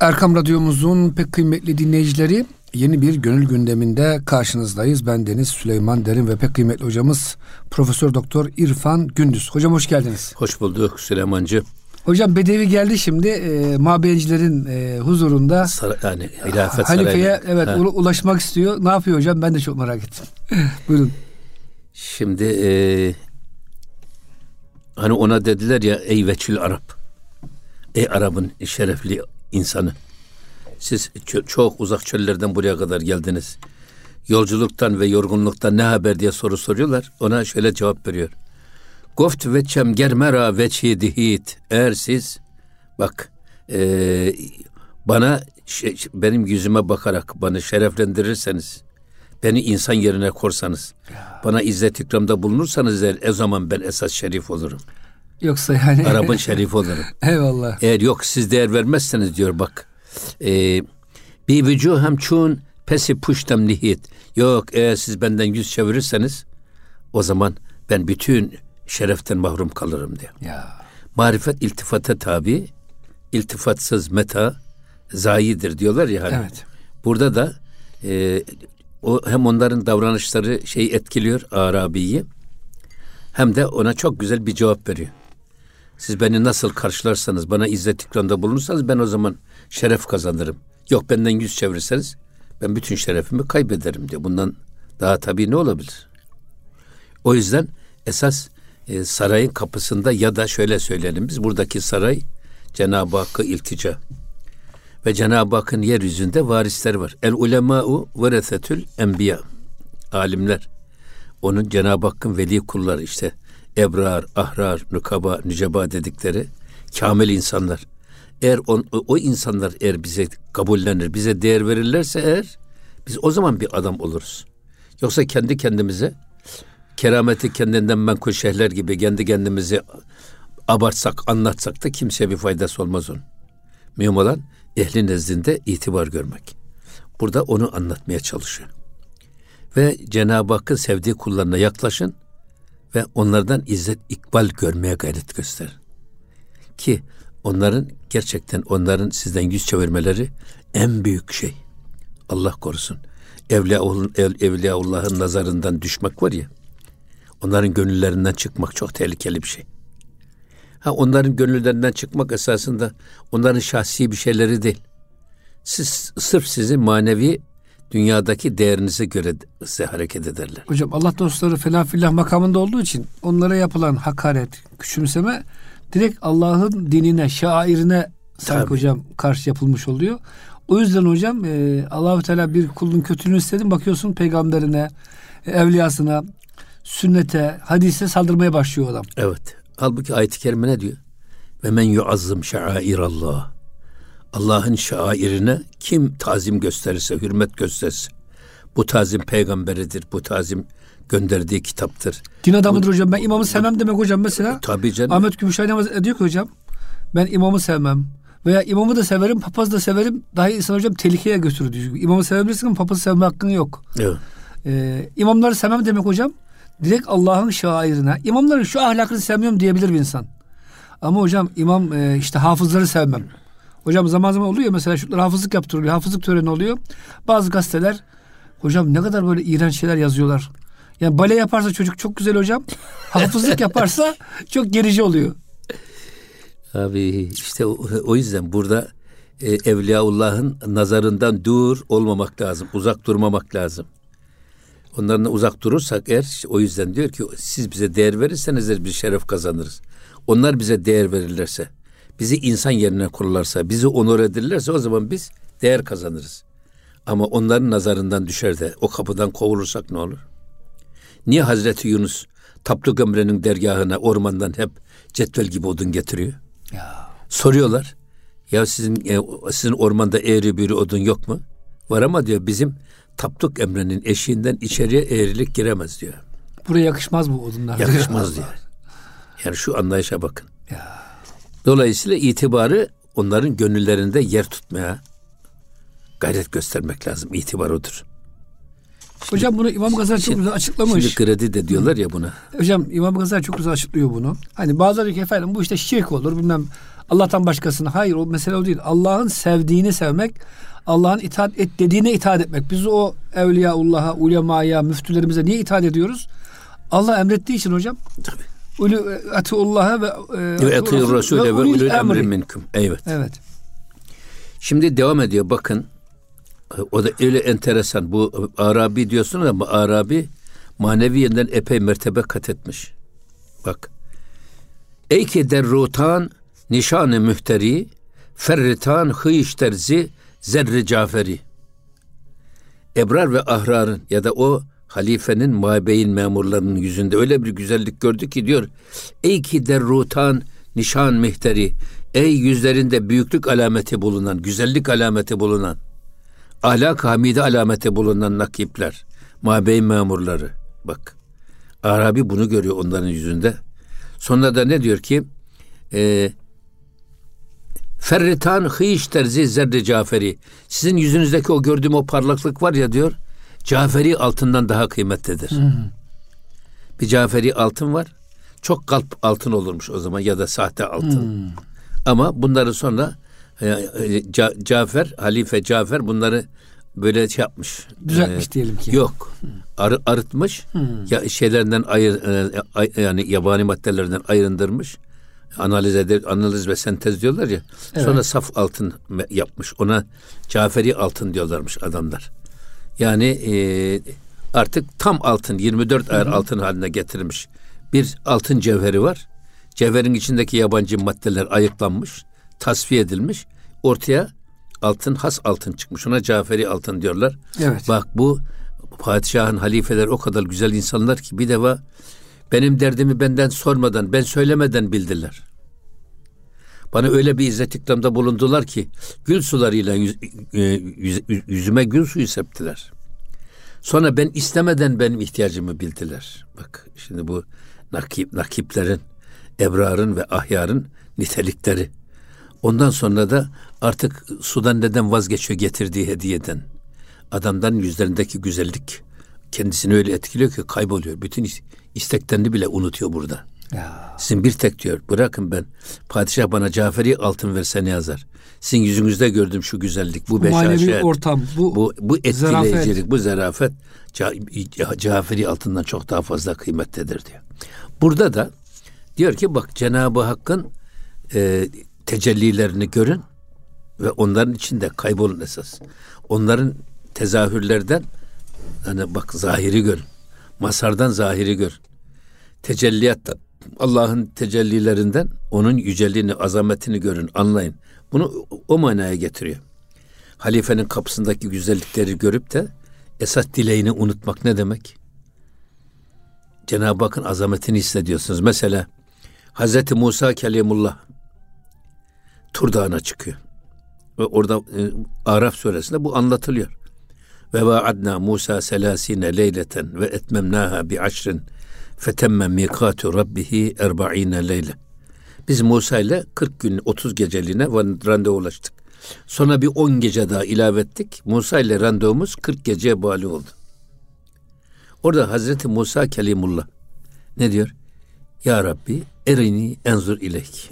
Erkam Radyomuzun pek kıymetli dinleyicileri yeni bir gönül gündeminde karşınızdayız. Ben Deniz Süleyman Derin ve pek kıymetli hocamız Profesör Doktor İrfan Gündüz. Hocam hoş geldiniz. Hoş bulduk Süleymancı. Hocam Bedevi geldi şimdi e, mabencilerin e, huzurunda. Sar yani hilafet Halifeye evet ha. ulaşmak istiyor. Ne yapıyor hocam? Ben de çok merak ettim. Buyurun. Şimdi e, hani ona dediler ya ey veçil Arap. Ey Arap'ın şerefli insanı. Siz çok uzak çöllerden buraya kadar geldiniz. Yolculuktan ve yorgunluktan ne haber diye soru soruyorlar. Ona şöyle cevap veriyor. Goft ve çem germera ve dihit. Eğer siz bak e, bana şey, benim yüzüme bakarak bana şereflendirirseniz beni insan yerine korsanız bana izzet ikramda bulunursanız eğer, o zaman ben esas şerif olurum. Yoksa yani. Arap'ın şerif olurum. Eyvallah. Eğer yok siz değer vermezseniz diyor bak. E, bir vücu hem çun pesi puştem nihit. Yok eğer siz benden yüz çevirirseniz o zaman ben bütün şereften mahrum kalırım diyor. Ya. Marifet iltifata tabi, iltifatsız meta zayidir diyorlar ya hani. Evet. Burada da e, o hem onların davranışları şey etkiliyor Arabi'yi hem de ona çok güzel bir cevap veriyor. Siz beni nasıl karşılarsanız, bana izzet ikranda bulunursanız ben o zaman şeref kazanırım. Yok benden yüz çevirirseniz ben bütün şerefimi kaybederim diyor. Bundan daha tabii ne olabilir? O yüzden esas e, sarayın kapısında ya da şöyle söyleyelim biz buradaki saray Cenab-ı Hakk'a iltica. Ve Cenab-ı Hakk'ın yeryüzünde varisler var. El ulemâ'u veresetül enbiya. Alimler. Onun Cenab-ı Hakk'ın veli kulları işte ebrar, ahrar, nukaba, nüceba dedikleri kamil insanlar. Eğer on, o insanlar eğer bize kabullenir, bize değer verirlerse eğer biz o zaman bir adam oluruz. Yoksa kendi kendimize kerameti kendinden menkul şeyhler gibi kendi kendimizi abartsak, anlatsak da kimseye bir faydası olmaz onun. Mühim olan ehli nezdinde itibar görmek. Burada onu anlatmaya çalışıyor. Ve Cenab-ı Hakk'ın sevdiği kullarına yaklaşın ve onlardan izzet ikbal görmeye gayret göster. Ki onların gerçekten onların sizden yüz çevirmeleri en büyük şey. Allah korusun. Evliyaullah'ın Evliyaullah'ın nazarından düşmek var ya. Onların gönüllerinden çıkmak çok tehlikeli bir şey. Ha onların gönüllerinden çıkmak esasında onların şahsi bir şeyleri değil. Siz sırf sizin manevi dünyadaki değerinize göre size hareket ederler. Hocam Allah dostları falan filan makamında olduğu için onlara yapılan hakaret, küçümseme direkt Allah'ın dinine, şairine sanki hocam karşı yapılmış oluyor. O yüzden hocam e, Allahu Teala bir kulun kötülüğünü istedim bakıyorsun peygamberine, e, evliyasına, sünnete, hadise saldırmaya başlıyor adam. Evet. Halbuki ayet-i kerime ne diyor? Ve men yuazzım şairallah. Allah'ın şairine kim tazim gösterirse, hürmet gösterirse bu tazim peygamberidir, bu tazim gönderdiği kitaptır. Din adamıdır bu, hocam. Ben imamı sevmem demek hocam mesela. Tabii canım. Ahmet Gümüşhane diyor ki hocam ben imamı sevmem. Veya imamı da severim, papazı da severim. Daha insan hocam tehlikeye götürür diyor. İmamı sevebilirsin ama papazı sevme hakkın yok. Evet. Ee, imamları sevmem demek hocam. Direkt Allah'ın şairine. İmamların şu ahlakını sevmiyorum diyebilir bir insan. Ama hocam imam e, işte hafızları sevmem. Hocam zaman zaman oluyor mesela şutlar hafızlık yaptırılıyor. Hafızlık töreni oluyor. Bazı gazeteler hocam ne kadar böyle iğrenç şeyler yazıyorlar. Yani bale yaparsa çocuk çok güzel hocam. Hafızlık yaparsa çok gerici oluyor. Abi işte o, o yüzden burada e, Evliyaullah'ın nazarından dur olmamak lazım. Uzak durmamak lazım. Onlardan uzak durursak eğer o yüzden diyor ki siz bize değer verirseniz bir şeref kazanırız. Onlar bize değer verirlerse bizi insan yerine kururlarsa, bizi onur ederlerse o zaman biz değer kazanırız. Ama onların nazarından düşer de o kapıdan kovulursak ne olur? Niye Hazreti Yunus Tapduk Emre'nin dergahına ormandan hep cetvel gibi odun getiriyor? Ya. Soruyorlar. Ya sizin e, sizin ormanda eğri bir odun yok mu? Var ama diyor bizim Tapduk Emre'nin eşiğinden içeriye eğrilik giremez diyor. Buraya yakışmaz bu odunlar. Yakışmaz diyor. Yani şu anlayışa bakın. Ya. Dolayısıyla itibarı onların gönüllerinde yer tutmaya gayret göstermek lazım. İtibar odur. Şimdi, Hocam bunu İmam Gazali çok güzel açıklamış. Şimdi kredi de diyorlar ya buna. Hocam İmam Gazali çok güzel açıklıyor bunu. Hani bazıları ki efendim bu işte şirk olur bilmem Allah'tan başkasını. Hayır o mesele o değil. Allah'ın sevdiğini sevmek, Allah'ın itaat et dediğine itaat etmek. Biz o evliyaullah'a, ulemaya, müftülerimize niye itaat ediyoruz? Allah emrettiği için hocam. Tabii. Ulu atiullah'a ve e, ve atiur rasule ve ulul emri minkum. Evet. Evet. Şimdi devam ediyor bakın. O da öyle enteresan. Bu Arabi diyorsunuz ama Arabi manevi yönden epey mertebe kat etmiş. Bak. Ey ki derrutan nişanı mühteri ferritan hıyış terzi zerri caferi. Ebrar ve ahrarın ya da o halifenin mabeyin memurlarının yüzünde öyle bir güzellik gördü ki diyor. Ey ki derrutan nişan mihteri. Ey yüzlerinde büyüklük alameti bulunan, güzellik alameti bulunan, ahlak hamide alameti bulunan nakipler, mabeyin memurları. Bak, Arabi bunu görüyor onların yüzünde. Sonra da ne diyor ki? E, Ferritan hıyış terzi zerre Caferi. Sizin yüzünüzdeki o gördüğüm o parlaklık var ya diyor. Caferi altından daha kıymetlidir. Hmm. Bir Caferi altın var. Çok kalp altın olurmuş o zaman ya da sahte altın. Hmm. Ama bunları sonra e, e, Cafer, Halife Cafer bunları böyle şey yapmış. Düzeltmiş ee, diyelim ki. Yok. Arı, arıtmış. Hmm. Ya şeylerden ayır e, yani yabani maddelerden ayrındırmış. Analiz eder, analiz ve sentez diyorlar ya. Evet. Sonra saf altın yapmış. Ona Caferi altın diyorlarmış adamlar. Yani e, artık tam altın 24 ayar altın haline getirilmiş. Bir altın cevheri var. Cevherin içindeki yabancı maddeler ayıklanmış, tasfiye edilmiş. Ortaya altın, has altın çıkmış. Ona Caferi altın diyorlar. Evet. Bak bu padişahın halifeler o kadar güzel insanlar ki bir defa benim derdimi benden sormadan, ben söylemeden bildiler. Bana öyle bir izzet ikramda bulundular ki gül sularıyla yüz, e, yüz, yüzüme gül suyu septiler. Sonra ben istemeden benim ihtiyacımı bildiler. Bak şimdi bu nakip, nakiplerin, ebrarın ve ahyarın nitelikleri. Ondan sonra da artık sudan neden vazgeçiyor getirdiği hediyeden. Adamdan yüzlerindeki güzellik kendisini öyle etkiliyor ki kayboluyor. Bütün isteklerini bile unutuyor burada. Ya. Sizin bir tek diyor bırakın ben padişah bana Caferi altın verse ne yazar. Sizin yüzünüzde gördüm şu güzellik bu beşaşet. ortam bu, bu, bu etkileyicilik zarafet. bu zarafet Caferi altından çok daha fazla kıymetlidir diyor. Burada da diyor ki bak Cenab-ı Hakk'ın e, tecellilerini görün ve onların içinde kaybolun esas. Onların tezahürlerden hani bak zahiri görün. Masardan zahiri görün. Tecelliyattan Allah'ın tecellilerinden onun yüceliğini, azametini görün, anlayın. Bunu o manaya getiriyor. Halifenin kapısındaki güzellikleri görüp de esas dileğini unutmak ne demek? Cenab-ı Hakk'ın azametini hissediyorsunuz. Mesela Hazreti Musa Kelimullah Tur Dağı'na çıkıyor. Ve orada e, Araf suresinde bu anlatılıyor. Ve vaadna Musa selasine leyleten ve etmemnaha bi aşrin fetemme mikatu rabbihi erba'ine leyle. Biz Musa ile 40 gün 30 geceliğine randevulaştık. Sonra bir 10 gece daha ilave ettik. Musa ile randevumuz 40 geceye bağlı oldu. Orada Hazreti Musa Kelimullah ne diyor? Ya Rabbi erini enzur ilek.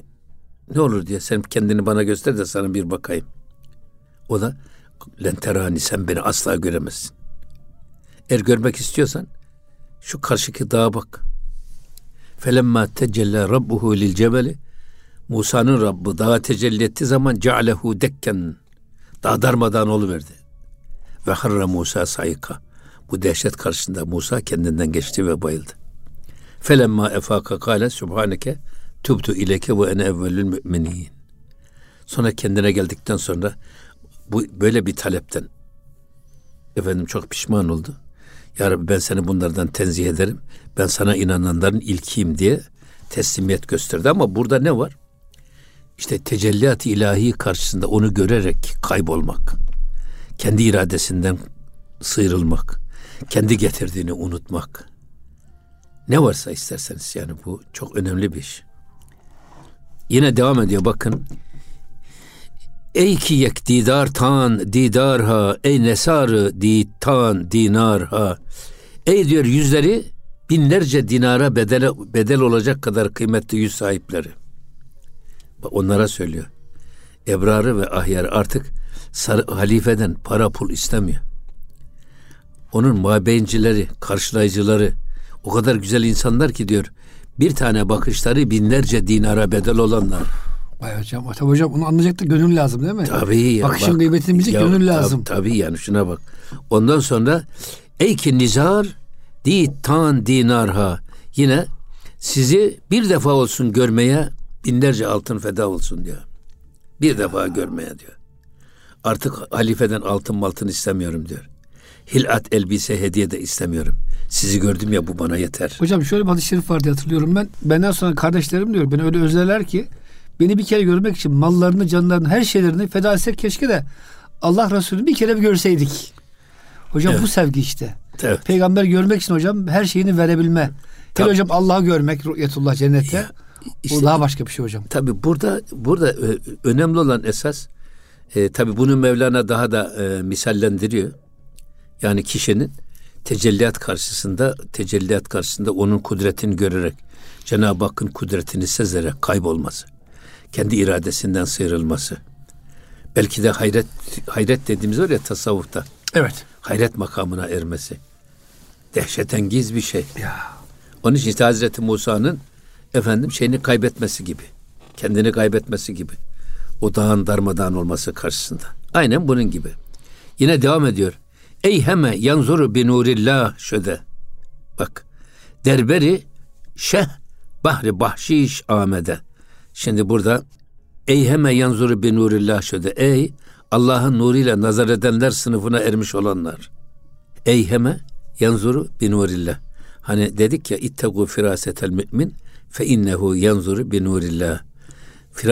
Ne olur diye sen kendini bana göster de sana bir bakayım. O da lenterani sen beni asla göremezsin. Eğer görmek istiyorsan şu karşıki dağa bak. Felemma tecella rabbuhu lil cebeli Musa'nın Rabbi dağa tecelli ettiği zaman cealehu dekken dağ darmadağın oluverdi. Ve harra Musa sayıka. Bu dehşet karşısında Musa kendinden geçti ve bayıldı. Felemma efaka kale subhaneke tubtu ileke ve ene evvelül müminin. Sonra kendine geldikten sonra bu böyle bir talepten efendim çok pişman oldu. Ya Rabbi ben seni bunlardan tenzih ederim. Ben sana inananların ilkiyim diye teslimiyet gösterdi. Ama burada ne var? İşte tecelliyat ilahi karşısında onu görerek kaybolmak. Kendi iradesinden sıyrılmak. Kendi getirdiğini unutmak. Ne varsa isterseniz yani bu çok önemli bir iş. Yine devam ediyor bakın. Ey ki yek didar tan didar ha ey nesarı di tan dinar ha. Ey diyor yüzleri binlerce dinara bedel, bedel olacak kadar kıymetli yüz sahipleri. Onlara söylüyor. Ebrarı ve ahyarı artık sarı, halifeden para pul istemiyor. Onun mabeyincileri, karşılayıcıları o kadar güzel insanlar ki diyor. Bir tane bakışları binlerce dinara bedel olanlar. Vay hocam, tabii hocam onu anlayacak da gönül lazım değil mi? Tabii ya. Bakışın kıymetini bilecek gönül lazım. Tabii, tabii yani şuna bak. Ondan sonra ey ki nizar di tan dinarha yine sizi bir defa olsun görmeye binlerce altın feda olsun diyor. Bir defa görmeye diyor. Artık halifeden altın maltın istemiyorum diyor. Hilat elbise hediye de istemiyorum. Sizi gördüm ya bu bana yeter. Hocam şöyle bir hadis-i şerif vardı hatırlıyorum ben. Benden sonra kardeşlerim diyor beni öyle özlerler ki beni bir kere görmek için mallarını, canlarını, her şeylerini feda etsek keşke de Allah Resulü'nü bir kere bir görseydik. Hocam evet. bu sevgi işte. Evet. Peygamber görmek için hocam her şeyini verebilme. Hele hocam Allah'ı görmek rü'yetullah cennette. Ya, işte, o daha başka bir şey hocam. Tabi burada burada önemli olan esas e, tabi bunu Mevlana daha da e, misallendiriyor. Yani kişinin tecelliyat karşısında tecelliyat karşısında onun kudretini görerek Cenab-ı Hakk'ın kudretini sezerek kaybolması. Kendi iradesinden sıyrılması. Belki de hayret hayret dediğimiz var ya tasavvufta. Evet. Hayret makamına ermesi. Dehşetengiz bir şey. Ya. Onun için işte Hazreti Musa'nın efendim şeyini kaybetmesi gibi. Kendini kaybetmesi gibi. O dağın darmadağın olması karşısında. Aynen bunun gibi. Yine devam ediyor. Ey heme yanzuru bi nurillah şöde. Bak. Derberi şeh bahri bahşiş amede. Şimdi burada ey heme yanzuru bi nurillah şöde. Ey Allah'ın nuruyla nazar edenler sınıfına ermiş olanlar. Ey heme yanzuru bi nurillah. Hani dedik ya ittegu firasetel mümin fe innehu yanzuru bi nurillah.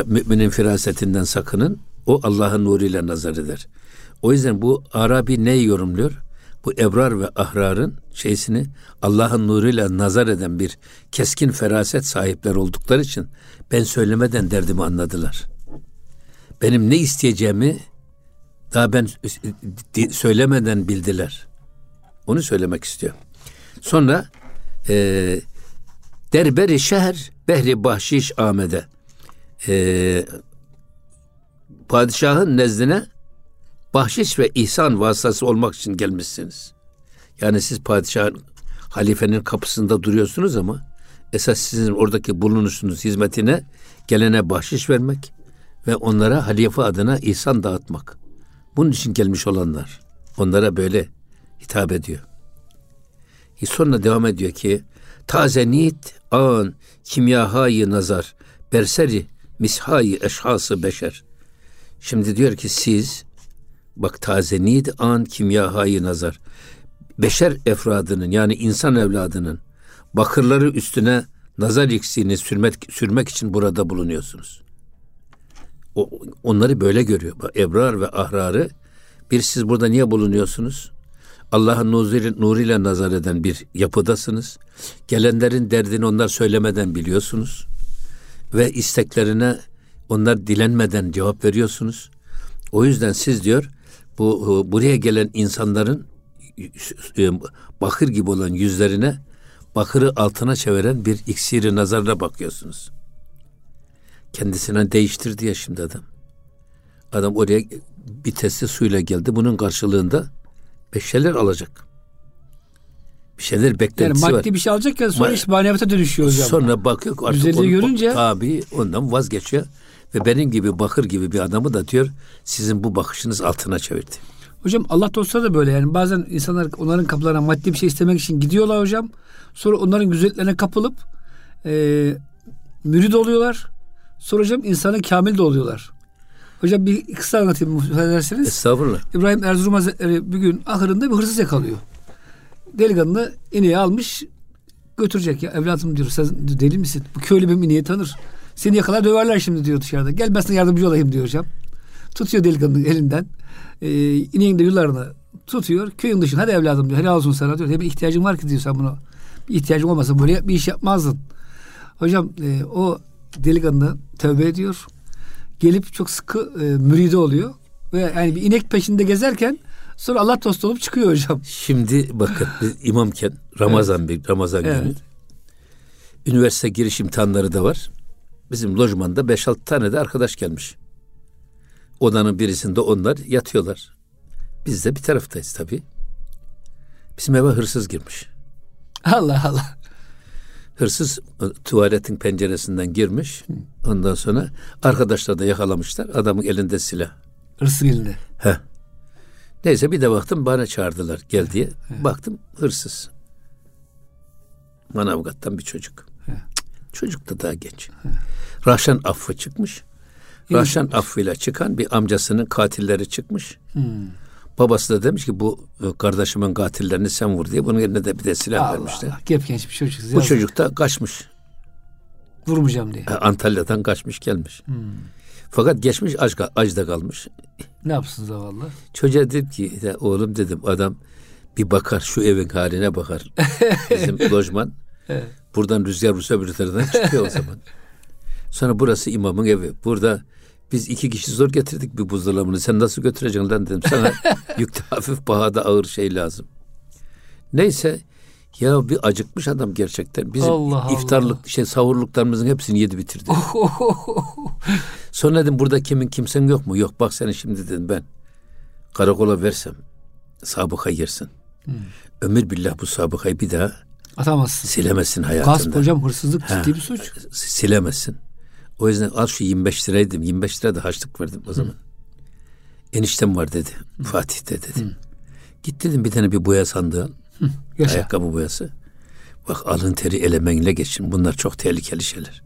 Müminin firasetinden sakının. O Allah'ın nuruyla nazar eder. O yüzden bu Arabi ne yorumluyor? Bu ebrar ve ahrarın şeysini Allah'ın nuruyla nazar eden bir keskin feraset sahipler oldukları için ben söylemeden derdimi anladılar. Benim ne isteyeceğimi daha ben söylemeden bildiler. Onu söylemek istiyor. Sonra e, derberi şehir behri bahşiş amede e, padişahın nezdine bahşiş ve ihsan vasıtası olmak için gelmişsiniz. Yani siz padişahın halifenin kapısında duruyorsunuz ama esas sizin oradaki bulunuşunuz hizmetine gelene bahşiş vermek ve onlara halife adına ihsan dağıtmak. Bunun için gelmiş olanlar. Onlara böyle hitap ediyor. E sonra devam ediyor ki taze nit an kimyahayı nazar berseri mishayı eşhası beşer. Şimdi diyor ki siz bak taze nid an kimyahayı nazar. Beşer efradının yani insan evladının bakırları üstüne nazar iksiğini sürmek, sürmek için burada bulunuyorsunuz. O, onları böyle görüyor. Ebrar ve ahrarı bir siz burada niye bulunuyorsunuz? Allah'ın nuruyla nazar eden bir yapıdasınız. Gelenlerin derdini onlar söylemeden biliyorsunuz. Ve isteklerine onlar dilenmeden cevap veriyorsunuz. O yüzden siz diyor bu e, buraya gelen insanların e, bakır gibi olan yüzlerine bakırı altına çeviren bir iksiri nazarla bakıyorsunuz. Kendisine değiştirdi ya şimdi adam. Adam oraya bir testi suyla geldi. Bunun karşılığında bir şeyler alacak. Bir şeyler beklentisi yani maddi var. bir şey alacak ya sonra Ma- iş maneviyata dönüşüyor hocam. Sonra bakıyor artık onu, görünce abi ondan vazgeçiyor. Ve benim gibi bakır gibi bir adamı da diyor sizin bu bakışınız altına çevirdi. Hocam Allah dostları da böyle yani bazen insanlar onların kapılarına maddi bir şey istemek için gidiyorlar hocam. Sonra onların güzelliklerine kapılıp e, mürid oluyorlar. Sonra hocam insanın kamil de oluyorlar. Hocam bir kısa anlatayım müsaade ederseniz. Estağfurullah. İbrahim Erzurum Hazretleri bir gün ahırında bir hırsız yakalıyor. Delikanlı ineği almış götürecek ya evladım diyor sen deli misin? Bu köylü benim ineği tanır. Seni yakalar döverler şimdi diyor dışarıda. Gel ben sana yardımcı olayım diyor hocam. Tutuyor delikanlının elinden. Ee, ineğin de yıllarını tutuyor. Köyün dışında hadi evladım diyor. Helal olsun sana diyor. Bir ihtiyacın var ki diyor sen bunu. Bir ihtiyacın olmasa böyle bir iş yapmazdın. Hocam e, o delikanlı tövbe ediyor. Gelip çok sıkı e, müride oluyor. Ve yani bir inek peşinde gezerken sonra Allah dostu olup çıkıyor hocam. Şimdi bakın biz imamken Ramazan evet. bir Ramazan evet. günü. Üniversite giriş imtihanları da var. Bizim lojmanda 5-6 tane de arkadaş gelmiş. Odanın birisinde onlar yatıyorlar. Biz de bir taraftayız tabii. Bizim eve hırsız girmiş. Allah Allah. Hırsız e, tuvaletin penceresinden girmiş. Ondan sonra arkadaşlar da yakalamışlar. Adamın elinde silah. Hırsız elinde. He. Neyse bir de baktım bana çağırdılar gel diye. He. Baktım hırsız. Manavgat'tan bir çocuk. He. Çocuk da daha genç. He. Rahşan affı çıkmış. Rahşan affıyla çıkan bir amcasının katilleri çıkmış. Hmm. Babası da demiş ki bu e, kardeşimin katillerini sen vur diye bunun eline de bir de silah Allah vermişler. Allah. Gep genç bir çocuk. Bu çocuk da kaçmış. Vurmayacağım diye. Antalya'dan kaçmış gelmiş. Hmm. Fakat geçmiş aç, acda kalmış. Ne yapsın zavallı? Çocuğa dedim ki ya oğlum dedim adam bir bakar şu evin haline bakar. Bizim lojman. evet. Buradan rüzgar bu öbür çıkıyor o zaman. Sonra burası imamın evi. Burada biz iki kişi zor getirdik bir buzdolabını. Sen nasıl götüreceksin lan dedim. Sana yükte hafif pahada ağır şey lazım. Neyse ya bir acıkmış adam gerçekten. Bizim Allah iftarlık Allah. şey sahurluklarımızın hepsini yedi bitirdi. Sonra dedim burada kimin kimsen yok mu? Yok bak seni şimdi dedim ben karakola versem sabıka yersin. Hmm. Ömür billah bu sabıkayı bir daha atamazsın. Silemezsin hayatında. Gasp hocam hırsızlık ciddi bir suç. Silemezsin. O yüzden al şu 25 liraydım. 25 lira da harçlık verdim o zaman. Hı. Eniştem var dedi. Hı. Fatih'te dedi. Hı. Git dedim bir tane bir boya sandığı al. Ayakkabı boyası. Bak alın teri elemenle geçin. Bunlar çok tehlikeli şeyler.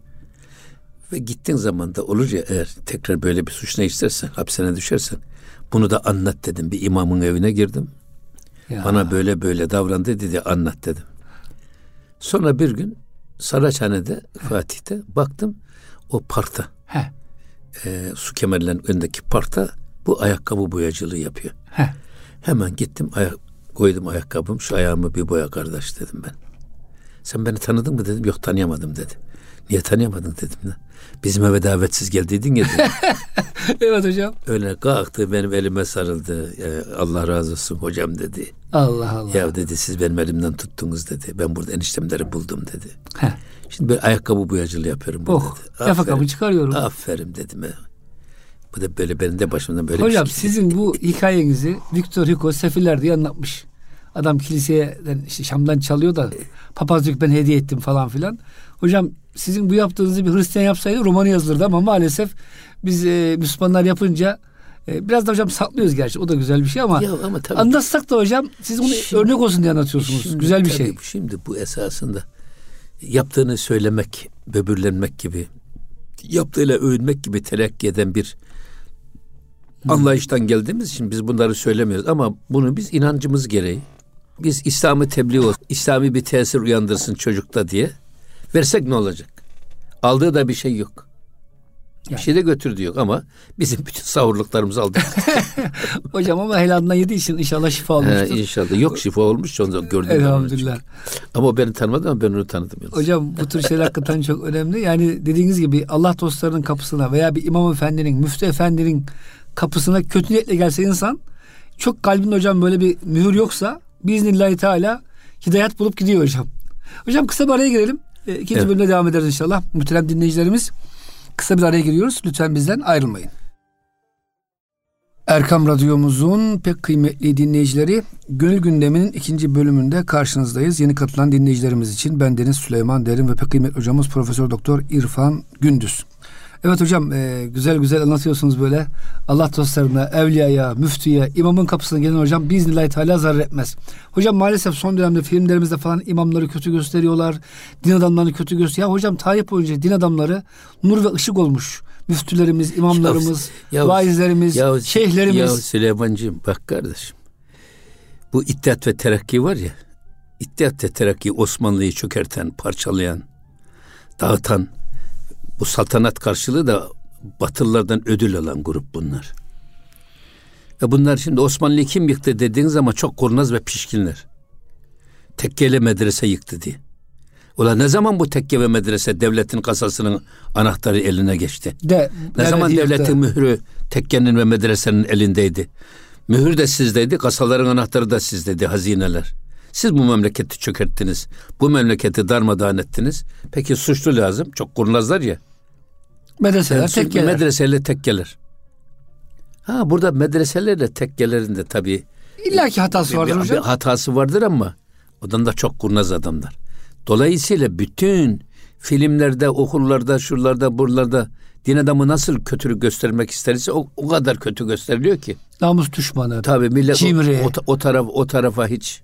Ve gittiğin zaman da olur ya eğer tekrar böyle bir suç ne istersen hapsine düşersen bunu da anlat dedim. Bir imamın evine girdim. Ya. Bana böyle böyle davrandı dedi anlat dedim. Sonra bir gün Saraçhane'de Fatih'te baktım o parkta. He. E, su kemerlerinin önündeki parkta bu ayakkabı boyacılığı yapıyor. He. Hemen gittim ayak, koydum ayakkabım şu ayağımı bir boya kardeş dedim ben. Sen beni tanıdın mı dedim. Yok tanıyamadım dedi. Niye tanıyamadın dedim. Bizim eve davetsiz geldiydin ya dedim. evet hocam. Öyle kalktı benim elime sarıldı. Ya, Allah razı olsun hocam dedi. Allah Allah. Ya dedi siz benim elimden tuttunuz dedi. Ben burada eniştemleri buldum dedi. Heh. Şimdi böyle ayakkabı boyacılığı yapıyorum oh. Ayakkabı çıkarıyorum. Aferin dedim. Bu da böyle benim de başımdan böyle Hocam bir şey sizin bu hikayenizi Victor Hugo Sefiller diye anlatmış. Adam kiliseden işte Şam'dan çalıyor da papazlık ben hediye ettim falan filan. Hocam sizin bu yaptığınızı bir Hristiyan yapsaydı romanı yazılırdı ama maalesef biz e, Müslümanlar yapınca e, biraz da hocam saklıyoruz gerçi o da güzel bir şey ama, ya ama tabii, anlatsak da hocam siz bunu şimdi, örnek olsun diye anlatıyorsunuz. Şimdi, güzel bir şey. Şimdi bu esasında yaptığını söylemek, böbürlenmek gibi yaptığıyla övünmek gibi telakki eden bir anlayıştan geldiğimiz için biz bunları söylemiyoruz ama bunu biz inancımız gereği biz İslam'ı tebliğ olsun, İslami bir tesir uyandırsın çocukta diye versek ne olacak? Aldığı da bir şey yok. Yani. Bir şey de götürdü yok ama bizim bütün savurluklarımızı aldık. Hocam ama helalından yediği için inşallah şifa olmuştur. He, inşallah. Yok şifa olmuş onu gördüm. Elhamdülillah. Ama o beni tanımadı ama ben onu tanıdım. Yalnız. Hocam bu tür şeyler hakikaten çok önemli. Yani dediğiniz gibi Allah dostlarının kapısına veya bir imam efendinin, müftü efendinin kapısına kötü niyetle gelse insan çok kalbinde hocam böyle bir mühür yoksa biiznillahü teala hidayet bulup gidiyor hocam. Hocam kısa bir araya girelim. E, ikinci evet. bölümde devam ederiz inşallah. Muhterem dinleyicilerimiz kısa bir araya giriyoruz. Lütfen bizden ayrılmayın. Erkam Radyomuzun pek kıymetli dinleyicileri Gönül Gündemi'nin ikinci bölümünde karşınızdayız. Yeni katılan dinleyicilerimiz için ben Deniz Süleyman Derin ve pek kıymetli hocamız Profesör Doktor İrfan Gündüz. Evet hocam e, güzel güzel anlatıyorsunuz böyle. Allah dostlarına, evliyaya, müftüye, imamın kapısına gelen hocam biiznillahü teala zarar etmez. Hocam maalesef son dönemde filmlerimizde falan imamları kötü gösteriyorlar. Din adamlarını kötü gösteriyor. Ya hocam tarih boyunca din adamları nur ve ışık olmuş. Müftülerimiz, imamlarımız, ya, ya, vaizlerimiz, ya, şeyhlerimiz. Ya Süleyman'cığım bak kardeşim. Bu İttihat ve Terakki var ya. İttihat ve Terakki Osmanlı'yı çökerten, parçalayan, dağıtan, bu saltanat karşılığı da Batılılardan ödül alan grup bunlar. Ve bunlar şimdi Osmanlı kim yıktı dediğin zaman çok kurnaz ve pişkinler. Tekkeli medrese yıktı diye. Ulan ne zaman bu tekke ve medrese devletin kasasının anahtarı eline geçti? De, ne zaman yıktı. devletin mührü tekkenin ve medresenin elindeydi? Mühür de sizdeydi, kasaların anahtarı da sizdeydi, hazineler. Siz bu memleketi çökerttiniz. Bu memleketi darmadağın ettiniz. Peki suçlu lazım. Çok kurnazlar ya. Medreseler yani, tekkeler. Medreseyle tekkeler. Ha burada medreselerle tekkelerin de tabii İlla ki hatası vardır bir, hocam. Bir hatası vardır ama odan da çok kurnaz adamlar. Dolayısıyla bütün filmlerde, okullarda, şuralarda, buralarda din adamı nasıl kötülük göstermek isterse o, o kadar kötü gösteriliyor ki. Namus düşmanı. Tabii millet cimri. o, o, o taraf o tarafa hiç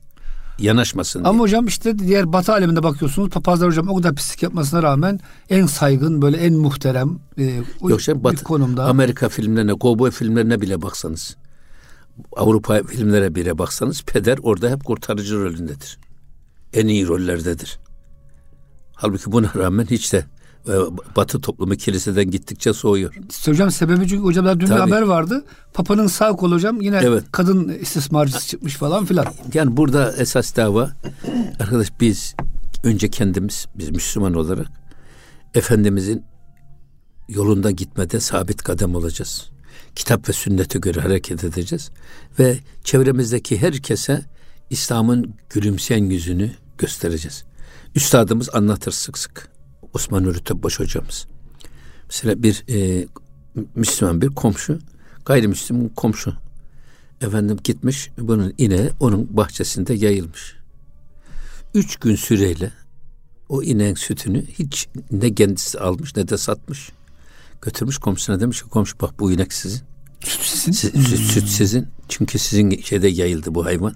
yanaşmasın Ama diye. hocam işte diğer Batı aleminde bakıyorsunuz papazlar hocam o kadar pislik yapmasına rağmen en saygın böyle en muhterem e, Yok şey, Batı, konumda. Amerika filmlerine, kovboy filmlerine bile baksanız Avrupa filmlere bile baksanız peder orada hep kurtarıcı rolündedir. En iyi rollerdedir. Halbuki buna rağmen hiç de Batı toplumu kiliseden gittikçe soğuyor. Hocam sebebi çünkü hocam dün Tabii. bir haber vardı. Papa'nın sağ kolu hocam yine evet. kadın istismarcısı çıkmış falan filan. Yani burada esas dava arkadaş biz önce kendimiz biz Müslüman olarak Efendimizin yolunda gitmede sabit kadem olacağız. Kitap ve sünnete göre hareket edeceğiz ve çevremizdeki herkese İslam'ın gülümseyen yüzünü göstereceğiz. Üstadımız anlatır sık sık. Osman Nuri Topbaş hocamız. Mesela bir e, Müslüman bir komşu, gayrimüslim komşu. Efendim gitmiş, bunun ineği onun bahçesinde yayılmış. Üç gün süreyle o ineğin sütünü hiç ne kendisi almış ne de satmış. Götürmüş komşusuna demiş ki komşu bak bu inek sizin. Süt sizin. Süt, süt sizin. Çünkü sizin şeyde yayıldı bu hayvan.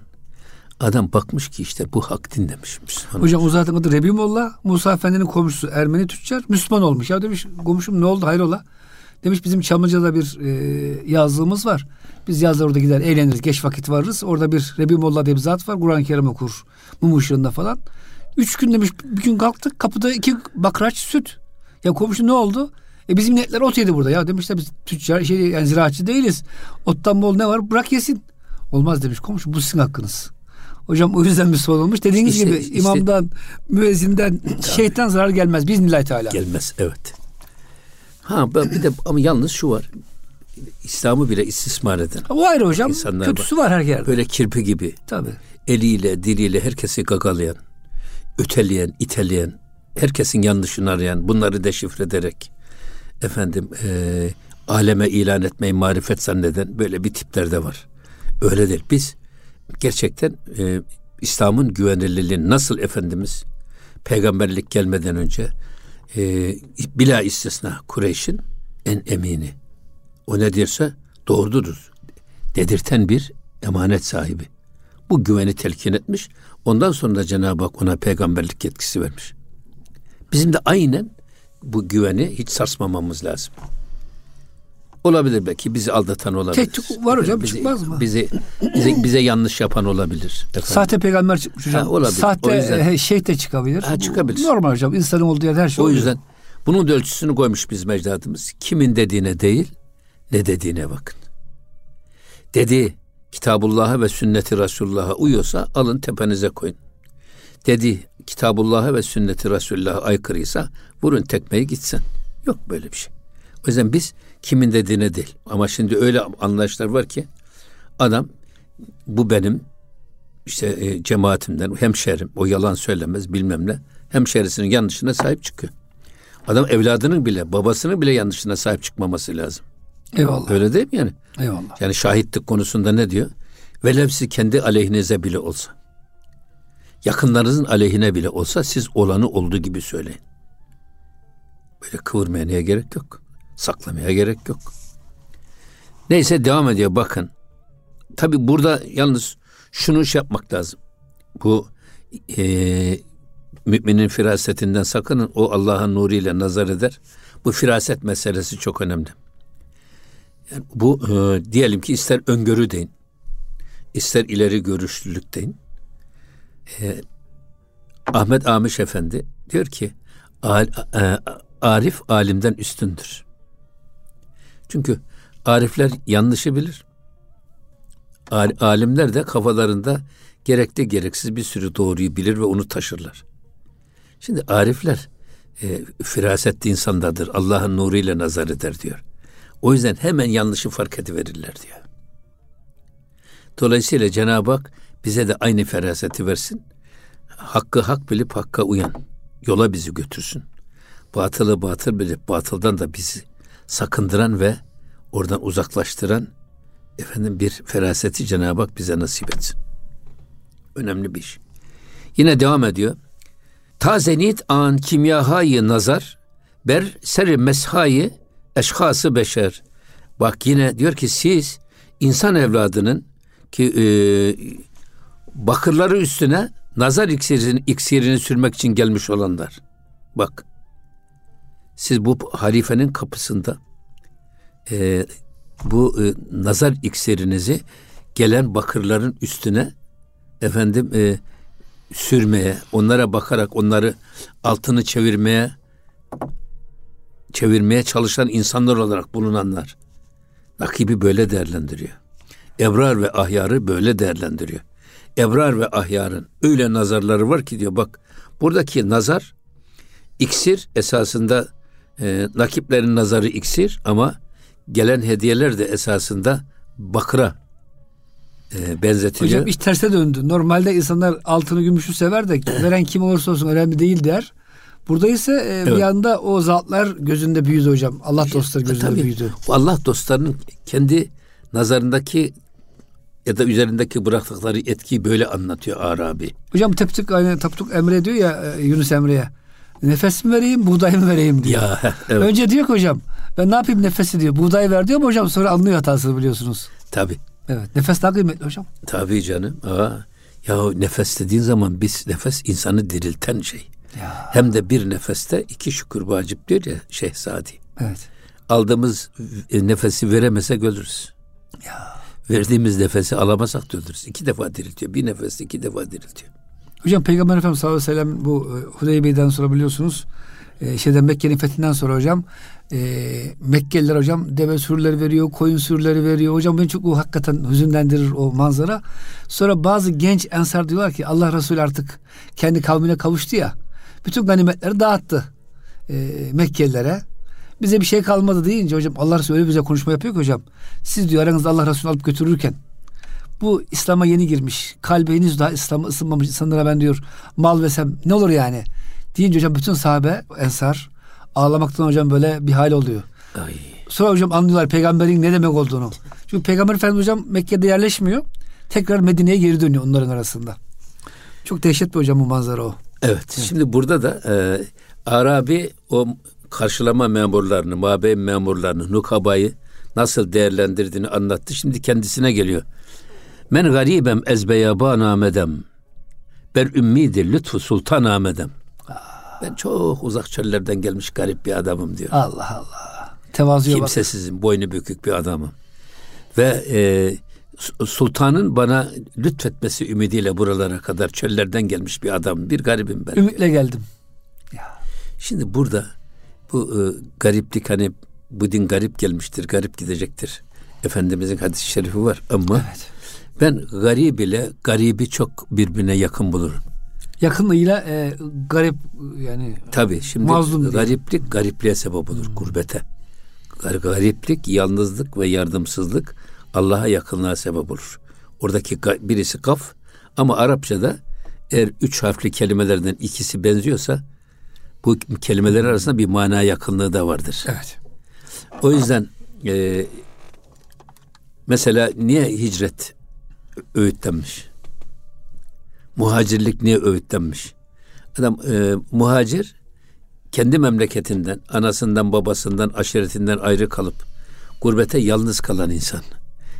Adam bakmış ki işte bu hak din demiş. Müslüman Hocam olmuş. o zaten adı Rebi Molla. Musa Efendi'nin komşusu Ermeni tüccar Müslüman olmuş. Ya demiş komşum ne oldu hayrola? Demiş bizim Çamlıca'da bir e, yazlığımız var. Biz yazlar orada gider eğleniriz. Geç vakit varırız. Orada bir Rebi Molla diye bir zat var. Kur'an-ı Kerim okur. Mum ışığında falan. Üç gün demiş bir gün kalktık kapıda iki bakraç süt. Ya komşu ne oldu? E bizim netler ot yedi burada. Ya demişler biz tüccar şey yani ziraatçı değiliz. Ottan bol ne var bırak yesin. Olmaz demiş komşu bu sizin hakkınız. Hocam o yüzden Müslüman olmuş. Dediğiniz işte, gibi işte, imamdan, müezzinden, şeytan zarar gelmez. Biz nilay teala. Gelmez evet. Ha bir de ama yalnız şu var. İslam'ı bile istismar eden. O ayrı hocam. İnsanlar Kötüsü var her yerde. Böyle kirpi gibi. Tabii. Eliyle, diliyle herkesi gagalayan, öteleyen, iteleyen, herkesin yanlışını arayan, bunları deşifre ederek efendim e, aleme ilan etmeyi marifet zanneden böyle bir tipler de var. Öyle değil. Biz gerçekten e, İslam'ın güvenilirliğini nasıl Efendimiz peygamberlik gelmeden önce e, bila istisna Kureyş'in en emini. O ne derse doğrudur. Dedirten bir emanet sahibi. Bu güveni telkin etmiş. Ondan sonra da Cenab-ı Hak ona peygamberlik yetkisi vermiş. Bizim de aynen bu güveni hiç sarsmamamız lazım. Olabilir belki bizi aldatan olabilir. Tehdit var hocam bizi, çıkmaz mı? Bizi bize, bize yanlış yapan olabilir. Efendim. Sahte peygamber çıkmış hocam. Ha, olabilir. Sahte o yüzden, şey de çıkabilir. Ha, çıkabilir. Normal hocam insanın olduğu yerde her şey O oluyor. yüzden bunun da ölçüsünü koymuş biz mecdadımız. Kimin dediğine değil ne dediğine bakın. Dedi Kitabullah'a ve sünneti Resulullah'a uyuyorsa alın tepenize koyun. Dedi Kitabullah'a ve sünneti Resulullah'a aykırıysa vurun tekmeyi gitsin. Yok böyle bir şey. O yüzden biz kimin dediğine değil. Ama şimdi öyle anlayışlar var ki adam bu benim işte e, cemaatimden hemşerim o yalan söylemez bilmem ne hemşerisinin yanlışına sahip çıkıyor. Adam evladının bile babasının bile yanlışına sahip çıkmaması lazım. Eyvallah. Öyle değil mi yani? Eyvallah. Yani şahitlik konusunda ne diyor? Velevsi kendi aleyhinize bile olsa. Yakınlarınızın aleyhine bile olsa siz olanı olduğu gibi söyleyin. Böyle kıvırmaya gerek yok. Saklamaya gerek yok. Neyse devam ediyor bakın. Tabi burada yalnız şunu şey yapmak lazım. Bu e, müminin firasetinden sakının. O Allah'ın nuruyla nazar eder. Bu firaset meselesi çok önemli. Yani bu e, diyelim ki ister öngörü deyin, ister ileri görüşlülük deyin. E, Ahmet Amiş Efendi diyor ki e, arif alimden üstündür. Çünkü arifler yanlışı bilir. Alimler de kafalarında gerekli gereksiz bir sürü doğruyu bilir ve onu taşırlar. Şimdi arifler e, firasetli insandadır. Allah'ın nuruyla nazar eder diyor. O yüzden hemen yanlışı fark ediverirler diyor. Dolayısıyla Cenab-ı Hak bize de aynı feraseti versin. Hakkı hak bilip hakka uyan. Yola bizi götürsün. batılı batıl bilip batıldan da bizi sakındıran ve oradan uzaklaştıran efendim bir feraseti Cenab-ı Hak bize nasip etsin. Önemli bir iş. Yine devam ediyor. Tazenit an kimyahayı nazar ber seri meshayı eşhası beşer. Bak yine diyor ki siz insan evladının ki e, bakırları üstüne nazar iksirini, iksirini sürmek için gelmiş olanlar. Bak siz bu halifenin kapısında e, bu e, nazar iksirinizi gelen bakırların üstüne efendim e, sürmeye, onlara bakarak onları altını çevirmeye çevirmeye çalışan insanlar olarak bulunanlar rakibi böyle değerlendiriyor. Ebrar ve ahyarı böyle değerlendiriyor. Ebrar ve ahyarın öyle nazarları var ki diyor bak buradaki nazar iksir esasında e, nakiplerin nazarı iksir ama gelen hediyeler de esasında bakıra e, benzetiliyor. Hocam iş terse döndü. Normalde insanlar altını gümüşü sever de veren kim olursa olsun önemli değil der. Burada ise e, evet. bir anda o zatlar gözünde büyüdü hocam. Allah dostları gözünde Tabii, büyüdü. Allah dostlarının kendi nazarındaki ya da üzerindeki bıraktıkları etkiyi böyle anlatıyor Arabi. Hocam Teptik aynı Taptuk Emre diyor ya e, Yunus Emre'ye. Nefes mi vereyim, buğday mı vereyim diyor. Ya, evet. Önce diyor ki hocam ben ne yapayım nefesi diyor. Buğday ver diyor ama hocam sonra anlıyor hatasını biliyorsunuz. Tabi. Evet. Nefes daha kıymetli hocam. Tabii canım. Aa, ya nefes dediğin zaman biz nefes insanı dirilten şey. Ya. Hem de bir nefeste iki şükür vacip diyor ya Şehzadi. Evet. Aldığımız nefesi veremesek ölürüz. Ya. Verdiğimiz nefesi alamazsak da ölürüz. İki defa diriltiyor. Bir nefeste iki defa diriltiyor. Hocam Peygamber Efendimiz sallallahu aleyhi ve sellem bu e, Hudeybiye'den sonra biliyorsunuz e, şeyden Mekke'nin fethinden sonra hocam e, Mekkeliler hocam deve sürüleri veriyor, koyun sürüleri veriyor. Hocam beni çok o hakikaten hüzünlendirir o manzara. Sonra bazı genç ensar diyorlar ki Allah Resulü artık kendi kavmine kavuştu ya. Bütün ganimetleri dağıttı e, Mekkelilere. Bize bir şey kalmadı deyince hocam Allah Resulü öyle bize konuşma yapıyor ki hocam. Siz diyor aranızda Allah Resulü alıp götürürken bu İslam'a yeni girmiş. Kalbi henüz daha İslam'a ısınmamış insanlara ben diyor mal versem ne olur yani? Deyince hocam bütün sahabe ensar ağlamaktan hocam böyle bir hal oluyor. Ay. Sonra hocam anlıyorlar peygamberin ne demek olduğunu. Çünkü peygamber efendimiz hocam Mekke'de yerleşmiyor. Tekrar Medine'ye geri dönüyor onların arasında. Çok dehşet bir hocam bu manzara o. Evet. evet. Şimdi burada da e, Arabi o karşılama memurlarını, mabey memurlarını, nukabayı nasıl değerlendirdiğini anlattı. Şimdi kendisine geliyor. Men garibem ezbeyaba namedem. Ber ümmidir lütfu sultan amedem. Ben çok uzak çöllerden gelmiş garip bir adamım diyor. Allah Allah. Tevazuya Kimsesizim, bak. boynu bükük bir adamım. Ve e, sultanın bana lütfetmesi ümidiyle buralara kadar çöllerden gelmiş bir adam. Bir garibim ben. Ümitle geldim. Ya. Şimdi burada bu e, gariplik hani bu din garip gelmiştir, garip gidecektir. Efendimizin hadis-i şerifi var ama evet. Ben garip ile garibi çok birbirine yakın bulurum yakınlığıyla e, garip yani tabi şimdi mazlum gariplik diye. garipliğe sebep olur hmm. gurbete gariplik yalnızlık ve yardımsızlık Allah'a yakınlığa sebep olur oradaki birisi kaf ama Arapçada eğer üç harfli kelimelerden ikisi benziyorsa bu kelimeler arasında bir mana yakınlığı da vardır. Evet. O yüzden e, mesela niye hicret öğütlenmiş? muhacirlik niye öğütlenmiş? Adam e, muhacir kendi memleketinden, anasından, babasından, aşiretinden ayrı kalıp gurbete yalnız kalan insan.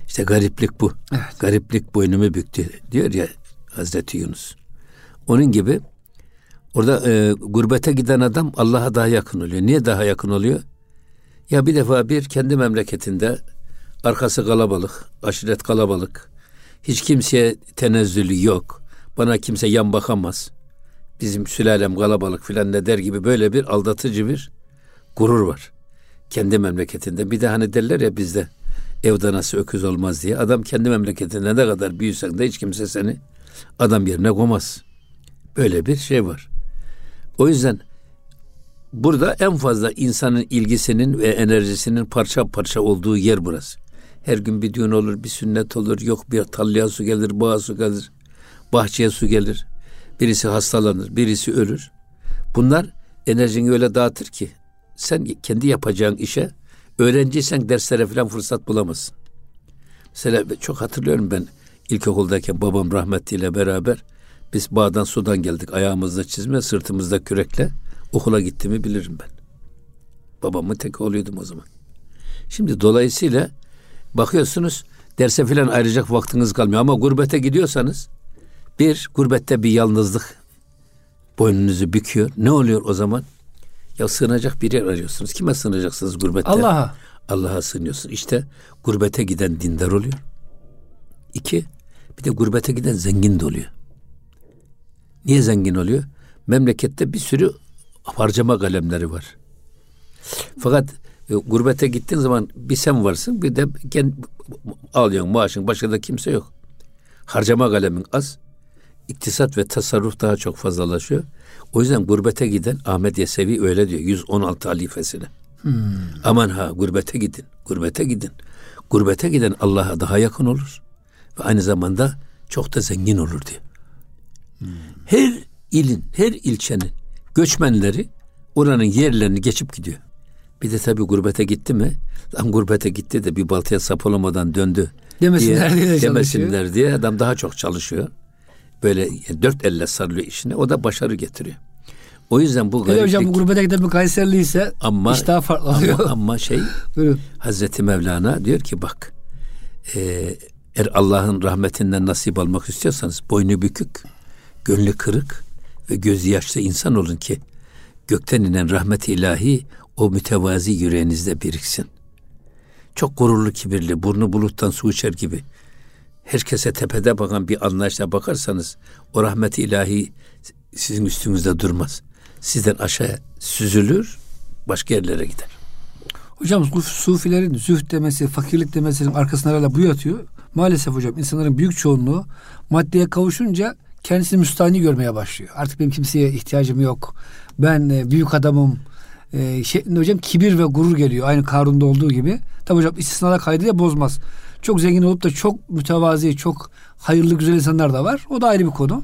İşte gariplik bu. Evet. Gariplik boynumu büktü diyor ya Hazreti Yunus. Onun gibi orada e, gurbete giden adam Allah'a daha yakın oluyor. Niye daha yakın oluyor? Ya bir defa bir kendi memleketinde arkası kalabalık, aşiret kalabalık. Hiç kimseye tenezzülü yok bana kimse yan bakamaz. Bizim sülalem kalabalık filan ne der gibi böyle bir aldatıcı bir gurur var. Kendi memleketinde. Bir de hani derler ya bizde ev danası öküz olmaz diye. Adam kendi memleketinde ne kadar büyüsen de hiç kimse seni adam yerine koymaz. Böyle bir şey var. O yüzden burada en fazla insanın ilgisinin ve enerjisinin parça parça olduğu yer burası. Her gün bir düğün olur, bir sünnet olur, yok bir talya su gelir, boğa su gelir, bahçeye su gelir. Birisi hastalanır, birisi ölür. Bunlar enerjini öyle dağıtır ki sen kendi yapacağın işe öğrenciysen derslere falan fırsat bulamazsın. Mesela çok hatırlıyorum ben ilkokuldayken babam rahmetliyle beraber biz bağdan sudan geldik. Ayağımızda çizme, sırtımızda kürekle okula gittiğimi bilirim ben. Babamın tek oğluydum o zaman. Şimdi dolayısıyla bakıyorsunuz derse filan ayıracak vaktiniz kalmıyor. Ama gurbete gidiyorsanız bir, gurbette bir yalnızlık boynunuzu büküyor. Ne oluyor o zaman? Ya sığınacak bir yer arıyorsunuz. Kime sığınacaksınız gurbette? Allah'a. Allah'a sığınıyorsun. İşte gurbete giden dindar oluyor. İki, bir de gurbete giden zengin de oluyor. Niye zengin oluyor? Memlekette bir sürü harcama kalemleri var. Fakat e, gurbete gittiğin zaman bir sen varsın bir de kendi alıyorsun maaşın başka da kimse yok. Harcama kalemin az. İktisat ve tasarruf daha çok fazlalaşıyor. O yüzden gurbete giden Ahmet Yesevi öyle diyor 116 halifesine. Hmm. Aman ha gurbete gidin, gurbete gidin. Gurbete giden Allah'a daha yakın olur. Ve aynı zamanda çok da zengin olur diyor. Hmm. Her ilin, her ilçenin göçmenleri oranın yerlerini geçip gidiyor. Bir de tabii gurbete gitti mi? Lan gurbete gitti de bir baltaya sap olamadan döndü. Demesinler diye, diye demesinler diye adam daha çok çalışıyor. Böyle dört elle sarılıyor işine. O da başarı getiriyor. O yüzden bu gariplik... hocam gurbete giden bir Kayserili ise ama, iş daha farklı oluyor. Ama, ama şey Hazreti Mevlana diyor ki bak e, eğer Allah'ın rahmetinden nasip almak istiyorsanız boynu bükük, gönlü kırık ve gözü yaşlı insan olun ki gökten inen rahmet ilahi o mütevazi yüreğinizde biriksin. Çok gururlu, kibirli, burnu buluttan su içer gibi. Herkese tepede bakan bir anlayışla bakarsanız o rahmet ilahi sizin üstünüzde durmaz. Sizden aşağı süzülür, başka yerlere gider. Hocam sufilerin zühd demesi, fakirlik demesinin arkasında hala bu yatıyor. Maalesef hocam insanların büyük çoğunluğu maddeye kavuşunca kendisini müstahni görmeye başlıyor. Artık benim kimseye ihtiyacım yok. Ben e, büyük adamım. E, şey, hocam kibir ve gurur geliyor. Aynı Karun'da olduğu gibi. Tabi hocam istisnalar kaydıyla bozmaz. Çok zengin olup da çok mütevazi, çok hayırlı, güzel insanlar da var. O da ayrı bir konu.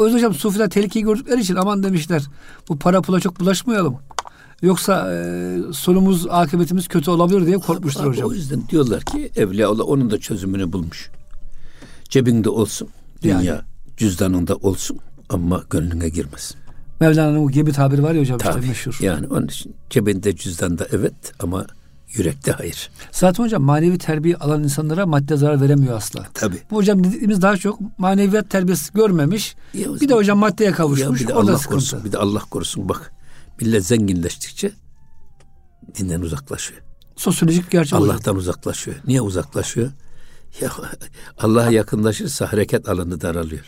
O yüzden hocam sufiler tehlikeyi gördükleri için aman demişler bu para pula çok bulaşmayalım. Yoksa e, sonumuz, akıbetimiz kötü olabilir diye korkmuşlar hocam. O yüzden diyorlar ki Evliyaullah onun da çözümünü bulmuş. Cebinde olsun. Dünya yani. cüzdanında olsun ama gönlüne girmesin. Mevlana'nın o gibi tabiri var ya hocam Tabii, işte meşhur. Yani onun için cebinde cüzdanda evet ama yürekte hayır. Zaten hocam manevi terbiye alan insanlara madde zarar veremiyor asla. Tabii. Bu hocam dediğimiz daha çok maneviyat terbiyesi görmemiş. Ya, bir de hocam maddeye kavuşmuş. Ya bir de Allah sıkıntı. korusun. Bir de Allah korusun bak. Millet zenginleştikçe dinden uzaklaşıyor. Sosyolojik gerçek Allah'tan hocam. uzaklaşıyor. Niye uzaklaşıyor? Ya Allah'a yakınlaşırsa hareket alanı daralıyor.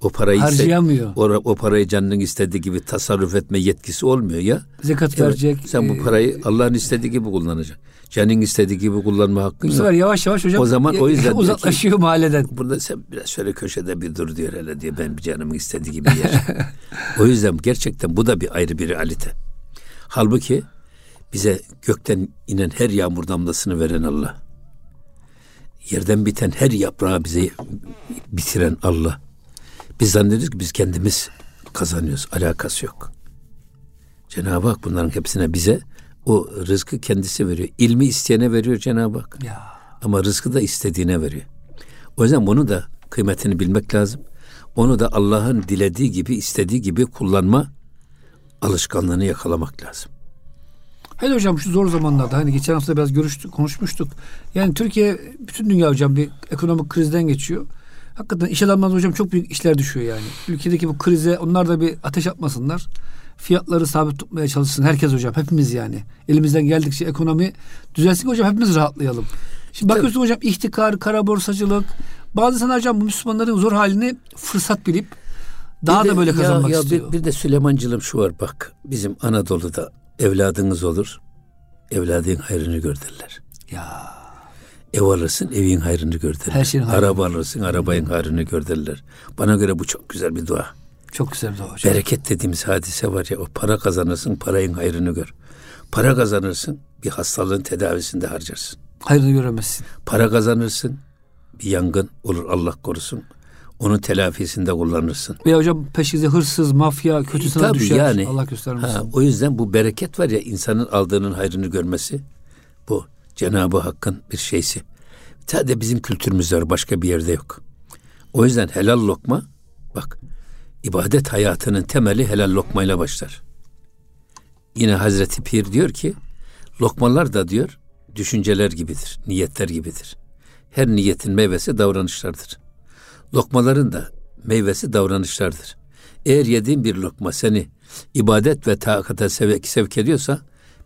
O parayı harcayamıyor. o, o parayı canının istediği gibi tasarruf etme yetkisi olmuyor ya. Zekat evet, verecek. Sen bu e, parayı Allah'ın istediği gibi kullanacaksın. Canın istediği gibi kullanma hakkın yok. Bu sefer yavaş yavaş hocam o zaman o yüzden uzaklaşıyor ki, mahalleden. Burada sen biraz şöyle köşede bir dur diyor hele diyor. Ben bir canımın istediği gibi yer. o yüzden gerçekten bu da bir ayrı bir realite. Halbuki bize gökten inen her yağmur damlasını veren Allah. Yerden biten her yaprağı bize bitiren Allah. Biz zannediyoruz ki biz kendimiz kazanıyoruz. Alakası yok. Cenab-ı Hak bunların hepsine bize o rızkı kendisi veriyor. İlmi isteyene veriyor Cenab-ı Hak. Ya. Ama rızkı da istediğine veriyor. O yüzden bunu da kıymetini bilmek lazım. Onu da Allah'ın dilediği gibi, istediği gibi kullanma alışkanlığını yakalamak lazım. Hele hocam şu zor zamanlarda hani geçen hafta biraz görüştük, konuşmuştuk. Yani Türkiye bütün dünya hocam bir ekonomik krizden geçiyor. Hakikaten iş adamlarına hocam çok büyük işler düşüyor yani. Ülkedeki bu krize onlar da bir ateş atmasınlar. Fiyatları sabit tutmaya çalışsın herkes hocam. Hepimiz yani. Elimizden geldikçe ekonomi düzelsin hocam hepimiz rahatlayalım. Şimdi bakıyorsun hocam ihtikar, kara borsacılık. Bazı insanlar hocam bu Müslümanların zor halini fırsat bilip daha bir da böyle kazanmak ya, istiyor. Bir, bir de Süleymancılığım şu var bak. Bizim Anadolu'da evladınız olur. Evladın hayrını gör derler. Ya. Ev alırsın evin hayrını gör derler. Her şeyin hayrını. Araba alırsın arabayın hayrını gör derler. Bana göre bu çok güzel bir dua. Çok güzel bir dua hocam. Bereket dediğimiz hadise var ya o para kazanırsın parayın hayrını gör. Para kazanırsın bir hastalığın tedavisinde harcarsın. Hayrını göremezsin. Para kazanırsın bir yangın olur Allah korusun. onun telafisinde kullanırsın. Veya hocam peşinize hırsız, mafya, kötü sana Tabii düşer. Yani, Allah göstermesin. Ha, o yüzden bu bereket var ya insanın aldığının hayrını görmesi. Bu Cenab-ı Hakk'ın bir şeysi. Sadece bizim kültürümüzde var. Başka bir yerde yok. O yüzden helal lokma bak ibadet hayatının temeli helal lokmayla başlar. Yine Hazreti Pir diyor ki lokmalar da diyor düşünceler gibidir, niyetler gibidir. Her niyetin meyvesi davranışlardır. Lokmaların da meyvesi davranışlardır. Eğer yediğin bir lokma seni ibadet ve taakata sevk, sevk ediyorsa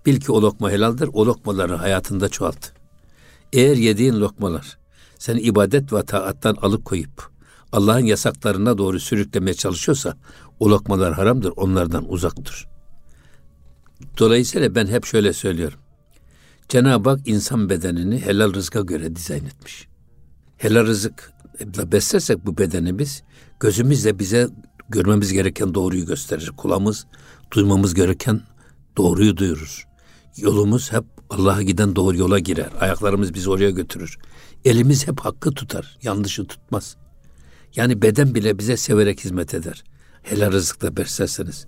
bil ki o lokma helaldir. O lokmaları hayatında çoğalt. Eğer yediğin lokmalar seni ibadet ve taattan alıkoyup Allah'ın yasaklarına doğru sürüklemeye çalışıyorsa o lokmalar haramdır. Onlardan uzak dur. Dolayısıyla ben hep şöyle söylüyorum. Cenab-ı Hak insan bedenini helal rızka göre dizayn etmiş. Helal rızık beslersek bu bedenimiz gözümüzle bize görmemiz gereken doğruyu gösterir. Kulağımız duymamız gereken doğruyu duyurur. Yolumuz hep Allah'a giden doğru yola girer. Ayaklarımız bizi oraya götürür. Elimiz hep hakkı tutar. Yanlışı tutmaz. Yani beden bile bize severek hizmet eder. Helal rızıkla beslerseniz.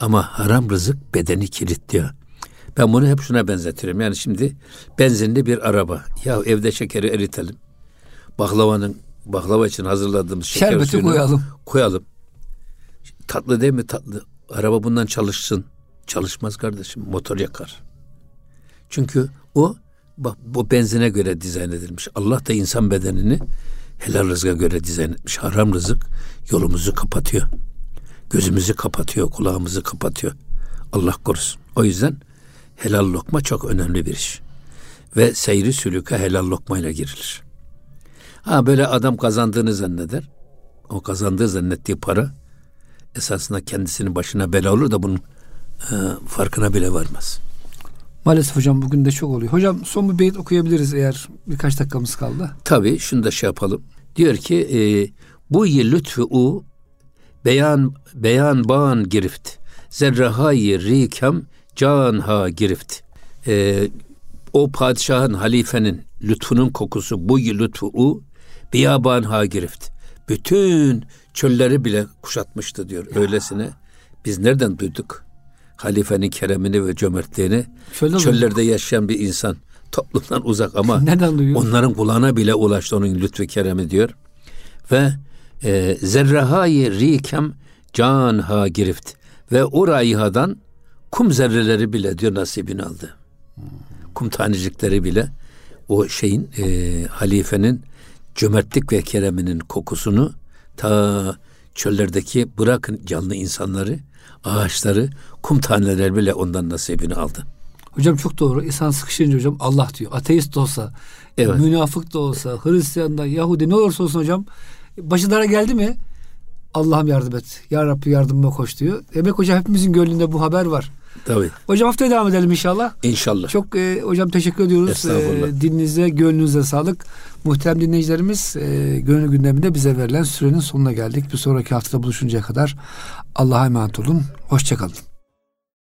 Ama haram rızık bedeni kilitliyor. Ben bunu hep şuna benzetiyorum. Yani şimdi benzinli bir araba. Ya evde şekeri eritelim. Baklavanın baklava için hazırladığımız şeker Şerbeti suyunu koyalım. Koyalım. Tatlı değil mi tatlı? Araba bundan çalışsın. Çalışmaz kardeşim. Motor yakar. Çünkü o bu benzine göre dizayn edilmiş. Allah da insan bedenini helal rızka göre dizayn etmiş. Haram rızık yolumuzu kapatıyor. Gözümüzü kapatıyor, kulağımızı kapatıyor. Allah korusun. O yüzden helal lokma çok önemli bir iş. Ve seyri sülüke helal lokmayla girilir. Ha böyle adam kazandığını zanneder. O kazandığı zannettiği para esasında kendisinin başına bela olur da bunun e, farkına bile varmaz. Maalesef hocam bugün de çok oluyor. Hocam son bir beyit okuyabiliriz eğer birkaç dakikamız kaldı. Tabii şunu da şey yapalım. Diyor ki e, bu yıl lütfü u beyan beyan bağın girift zerrahayı rikem can ha girift. E, o padişahın halifenin lütfunun kokusu bu yıl lütfu u biyaban ha girift. Bütün çölleri bile kuşatmıştı diyor. Öylesine biz nereden duyduk? Halifenin keremini ve cömertliğini Şöyle çöllerde mi? yaşayan bir insan toplumdan uzak ama duyuyor? onların kulağına bile ulaştı onun lütfu keremi diyor. Ve e, zerrehayı rikem can ha girift ve o raihadan kum zerreleri bile diyor nasibini aldı. Kum tanecikleri bile o şeyin e, halifenin cömertlik ve kereminin kokusunu ta çöllerdeki bırakın canlı insanları ağaçları, kum taneleri bile ondan nasibini aldı. Hocam çok doğru. İnsan sıkışınca hocam Allah diyor. Ateist de olsa, evet. münafık da olsa, Hristiyan da, Yahudi ne olursa olsun hocam başı dara geldi mi Allah'ım yardım et. Ya Rabbi yardımıma koş diyor. Demek hocam hepimizin gönlünde bu haber var. Tabii. Hocam haftaya devam edelim inşallah. İnşallah. Çok e, hocam teşekkür ediyoruz. E, dininize, gönlünüze sağlık. Muhterem dinleyicilerimiz e, gönül gündeminde bize verilen sürenin sonuna geldik. Bir sonraki haftada buluşuncaya kadar Allah'a emanet olun. Hoşçakalın.